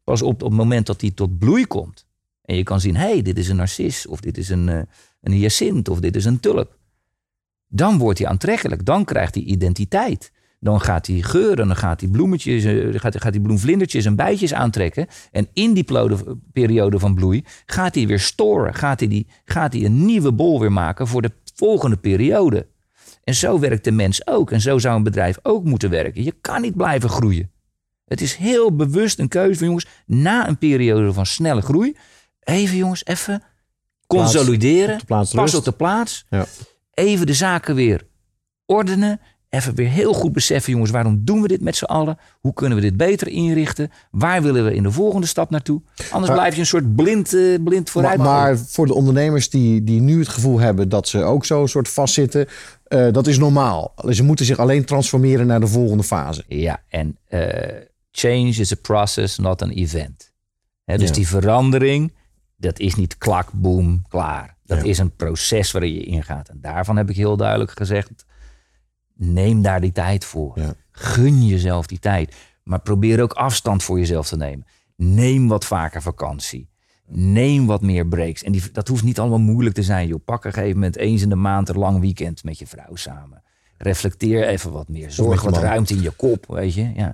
Pas op, op het moment dat hij tot bloei komt. En je kan zien, hé, hey, dit is een narcis. Of dit is een, eh, een hyacint. Of dit is een tulp. Dan wordt hij aantrekkelijk. Dan krijgt hij identiteit. Dan gaat hij geuren, dan gaat hij bloemetjes, eh, gaat, gaat bloemvlindertjes en bijtjes aantrekken. En in die periode van bloei gaat hij weer storen. Gaat hij, die, gaat hij een nieuwe bol weer maken voor de volgende periode. En zo werkt de mens ook. En zo zou een bedrijf ook moeten werken. Je kan niet blijven groeien. Het is heel bewust een keuze van jongens, na een periode van snelle groei, even jongens, even consolideren. op plaats pas op de plaats. Ja. Even de zaken weer ordenen. Even weer heel goed beseffen, jongens, waarom doen we dit met z'n allen? Hoe kunnen we dit beter inrichten? Waar willen we in de volgende stap naartoe? Anders Maar- blijf je een soort blind, eh, blind vooruit. maar voor de ondernemers die, die nu het gevoel hebben dat ze ook zo soort vastzitten, eh, dat is normaal. Ze moeten zich alleen transformeren naar de volgende fase. Ja, en eh, change is a process, not an event. Hè, dus Ja. die verandering, dat is niet klak, boom, klaar. Dat Ja. is een proces waarin je ingaat. En daarvan heb ik heel duidelijk gezegd, neem daar die tijd voor. Ja. Gun jezelf die tijd. Maar probeer ook afstand voor jezelf te nemen. Neem wat vaker vakantie. Neem wat meer breaks. En die, dat hoeft niet allemaal moeilijk te zijn. Joh. Pak een gegeven moment eens in de maand een lang weekend met je vrouw samen. Reflecteer even wat meer. Zorg je wat man. ruimte in je kop, weet je. Ja.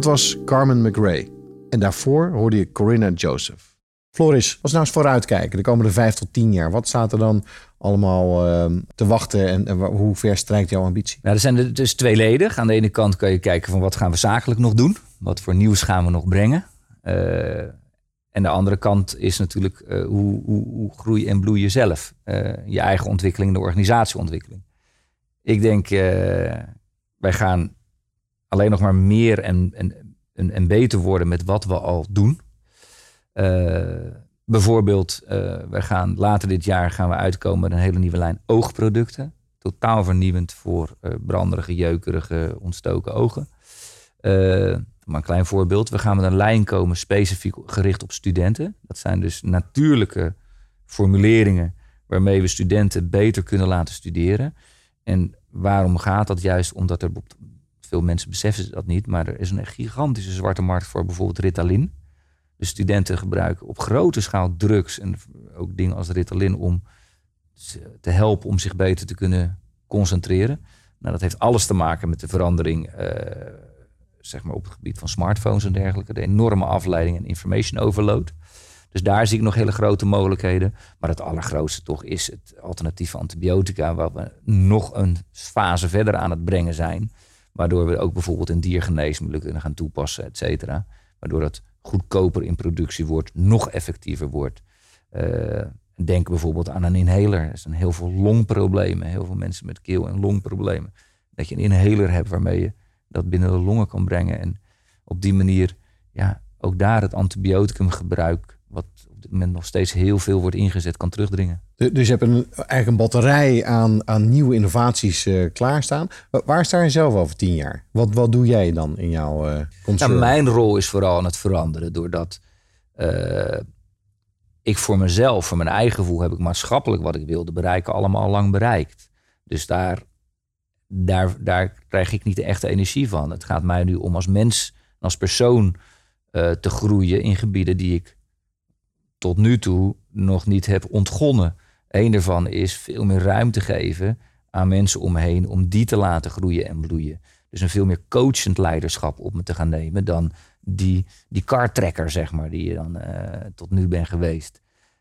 Dat was Carmen McRae. En daarvoor hoorde je Corinna Joseph. Floris, als nou eens vooruitkijken, de komende vijf tot tien jaar. Wat staat er dan allemaal ehm, te wachten en, hoe ver strijkt jouw ambitie? Nou, er zijn er dus tweeledig. Aan de ene kant kan je kijken van wat gaan we zakelijk nog doen? Wat voor nieuws gaan we nog brengen? Eh, en de andere kant is natuurlijk eh, hoe, hoe, hoe groei en bloei je zelf. Eh, je eigen ontwikkeling, de organisatieontwikkeling. Ik denk, wij gaan alleen nog maar meer en, en, en, beter worden met wat we al doen. Eh, bijvoorbeeld, eh, wij gaan later dit jaar gaan we uitkomen met een hele nieuwe lijn oogproducten totaal vernieuwend voor eh, branderige, jeukerige, ontstoken ogen. Maar een klein voorbeeld. We gaan met een lijn komen specifiek gericht op studenten. Dat zijn dus natuurlijke formuleringen waarmee we studenten beter kunnen laten studeren. En waarom gaat dat? Juist omdat er veel mensen beseffen dat niet, maar er is een gigantische zwarte markt voor bijvoorbeeld Ritalin. De studenten gebruiken op grote schaal drugs en ook dingen als Ritalin om te helpen om zich beter te kunnen concentreren. Nou, dat heeft alles te maken met de verandering eh, zeg maar op het gebied van smartphones en dergelijke. De enorme afleiding en information overload. Dus daar zie ik nog hele grote mogelijkheden. Maar het allergrootste toch is het alternatieve antibiotica... waar we nog een fase verder aan het brengen zijn. Waardoor we ook bijvoorbeeld in diergeneesmiddelen kunnen gaan toepassen, et cetera. Waardoor het goedkoper in productie wordt, nog effectiever wordt. Eh, Denk bijvoorbeeld aan een inhaler. Er zijn heel veel longproblemen. Heel veel mensen met keel- en longproblemen. Dat je een inhaler hebt waarmee je dat binnen de longen kan brengen. En op die manier, ja, ook daar het antibioticumgebruik, wat op dit moment nog steeds heel veel wordt ingezet, kan terugdringen. Du- Dus je hebt een, eigenlijk een batterij aan, aan nieuwe innovaties eh, klaarstaan. Wa- Waar sta je zelf over tien jaar? Wat, wat doe jij dan in jouw concern? Nou, mijn rol is vooral aan het veranderen. Doordat eh, ik voor mezelf, voor mijn eigen gevoel, heb ik maatschappelijk wat ik wilde bereiken, allemaal al lang bereikt. Dus daar, daar, daar krijg ik niet de echte energie van. Het gaat mij nu om als mens en als persoon te groeien in gebieden die ik tot nu toe nog niet heb ontgonnen. Eén daarvan is veel meer ruimte geven aan mensen om me heen om die te laten groeien en bloeien. Dus een veel meer coachend leiderschap op me te gaan nemen dan die, die kartrekker, zeg maar, die je dan eh, tot nu bent geweest.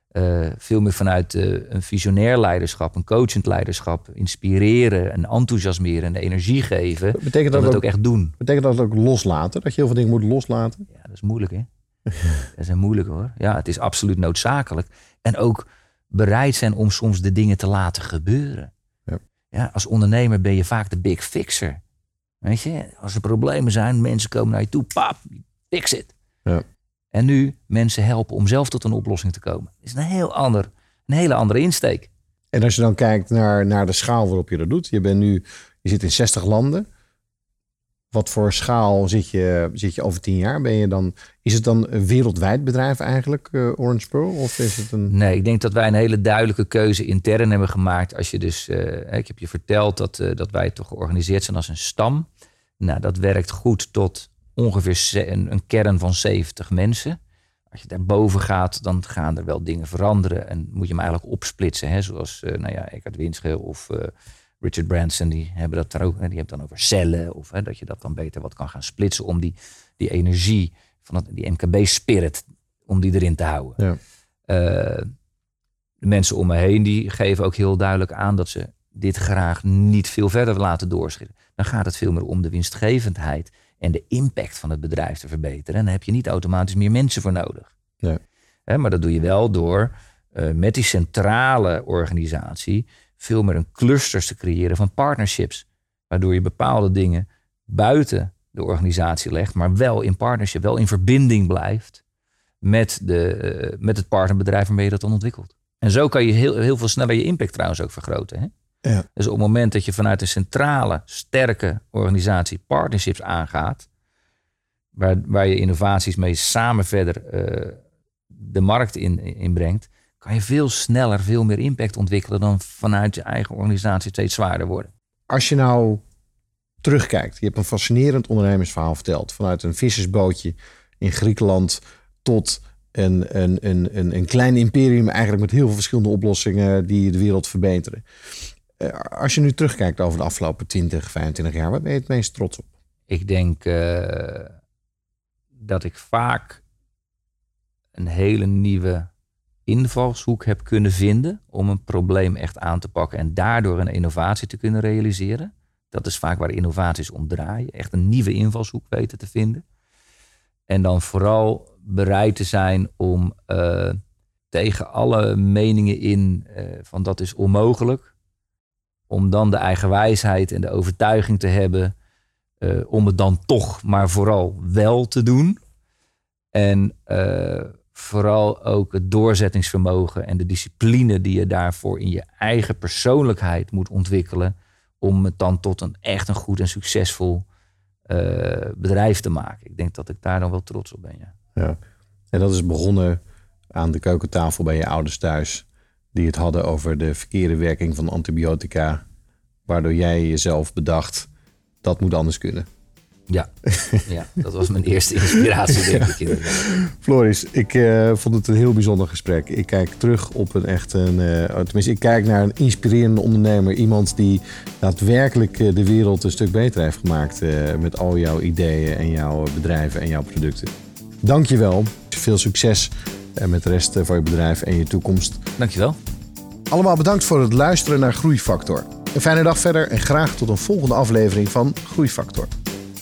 Eh, veel meer vanuit eh, een visionair leiderschap, een coachend leiderschap, inspireren en enthousiasmeren en energie geven. Betekent dat het ook- ook echt doen. Betekent dat ook loslaten? Dat je heel veel dingen moet loslaten? Ja, dat is moeilijk, hè? dat is moeilijk, hoor. Ja, het is absoluut noodzakelijk. En ook bereid zijn om soms de dingen te laten gebeuren. Ja. Ja, als ondernemer ben je vaak de big fixer. Weet je, als er problemen zijn, mensen komen naar je toe, pap, fix it. Ja. En nu mensen helpen om zelf tot een oplossing te komen. Dat is een heel ander, een hele andere insteek. En als je dan kijkt naar, naar de schaal waarop je dat doet. Je, bent nu, je zit in 60 landen. Wat voor schaal zit je, zit je over tien jaar? Ben je dan, is het dan een wereldwijd bedrijf eigenlijk, eh, Orange Pearl? Of is het een... Nee, ik denk dat wij een hele duidelijke keuze intern hebben gemaakt. Als je dus, eh, ik heb je verteld dat, eh, dat wij toch georganiseerd zijn als een stam. Nou, dat werkt goed tot ongeveer een, kern van 70 mensen. Als je daarboven gaat, dan gaan er wel dingen veranderen. En moet je hem eigenlijk opsplitsen. Hè? Zoals nou ja, Eckhart Winschel of Richard Branson, die hebben dat er ook. hè, Die hebben dan over cellen. Of hè, dat je dat dan beter wat kan gaan splitsen om die, die energie van dat, die MKB-spirit, om die erin te houden. Ja. Eh, de mensen om me heen die geven ook heel duidelijk aan dat ze dit graag niet veel verder laten doorschieten. Dan gaat het veel meer om de winstgevendheid en de impact van het bedrijf te verbeteren. En dan heb je niet automatisch meer mensen voor nodig. Ja. Hè, maar dat doe je wel door eh, met die centrale organisatie veel meer een clusters te creëren van partnerships. Waardoor je bepaalde dingen buiten de organisatie legt, maar wel in partnership, wel in verbinding blijft met, de, eh, met het partnerbedrijf waarmee je dat dan ontwikkelt. En zo kan je heel, heel veel sneller je impact trouwens ook vergroten. Hè? Ja. Dus op het moment dat je vanuit een centrale, sterke organisatie partnerships aangaat, waar, waar je innovaties mee samen verder eh, de markt in, in brengt, kan je veel sneller, veel meer impact ontwikkelen dan vanuit je eigen organisatie steeds zwaarder worden. Als je nou terugkijkt, je hebt een fascinerend ondernemersverhaal verteld. Vanuit een vissersbootje in Griekenland tot een, een, een, een, een klein imperium, eigenlijk met heel veel verschillende oplossingen die de wereld verbeteren. Eh, Als je nu terugkijkt over de afgelopen 20, 25 jaar, waar ben je het meest trots op? Ik denk eh, dat ik vaak een hele nieuwe invalshoek heb kunnen vinden om een probleem echt aan te pakken en daardoor een innovatie te kunnen realiseren. Dat is vaak waar innovaties om draaien. Echt een nieuwe invalshoek weten te vinden. En dan vooral bereid te zijn om eh, tegen alle meningen in eh, van dat is onmogelijk. Om dan de eigen wijsheid en de overtuiging te hebben eh, om het dan toch maar vooral wel te doen. En vooral ook het doorzettingsvermogen en de discipline die je daarvoor in je eigen persoonlijkheid moet ontwikkelen. Om het dan tot een echt een goed en succesvol eh, bedrijf te maken. Ik denk dat ik daar dan wel trots op ben. Ja. Ja. En dat is begonnen aan de keukentafel bij je ouders thuis. Die het hadden over de verkeerde werking van antibiotica. Waardoor jij jezelf bedacht, dat moet anders kunnen. Ja, ja dat was mijn eerste inspiratie, denk ik. Floris, ik eh, vond het een heel bijzonder gesprek. Ik kijk terug op een echt een. eh, tenminste, ik kijk naar een inspirerende ondernemer. Iemand die daadwerkelijk eh, de wereld een stuk beter heeft gemaakt. met al jouw ideeën en jouw bedrijven en jouw producten. Dank je wel. Veel succes met de rest van je bedrijf en je toekomst. Dankjewel. Allemaal bedankt voor het luisteren naar Groeifactor. Een fijne dag verder en graag tot een volgende aflevering van Groeifactor.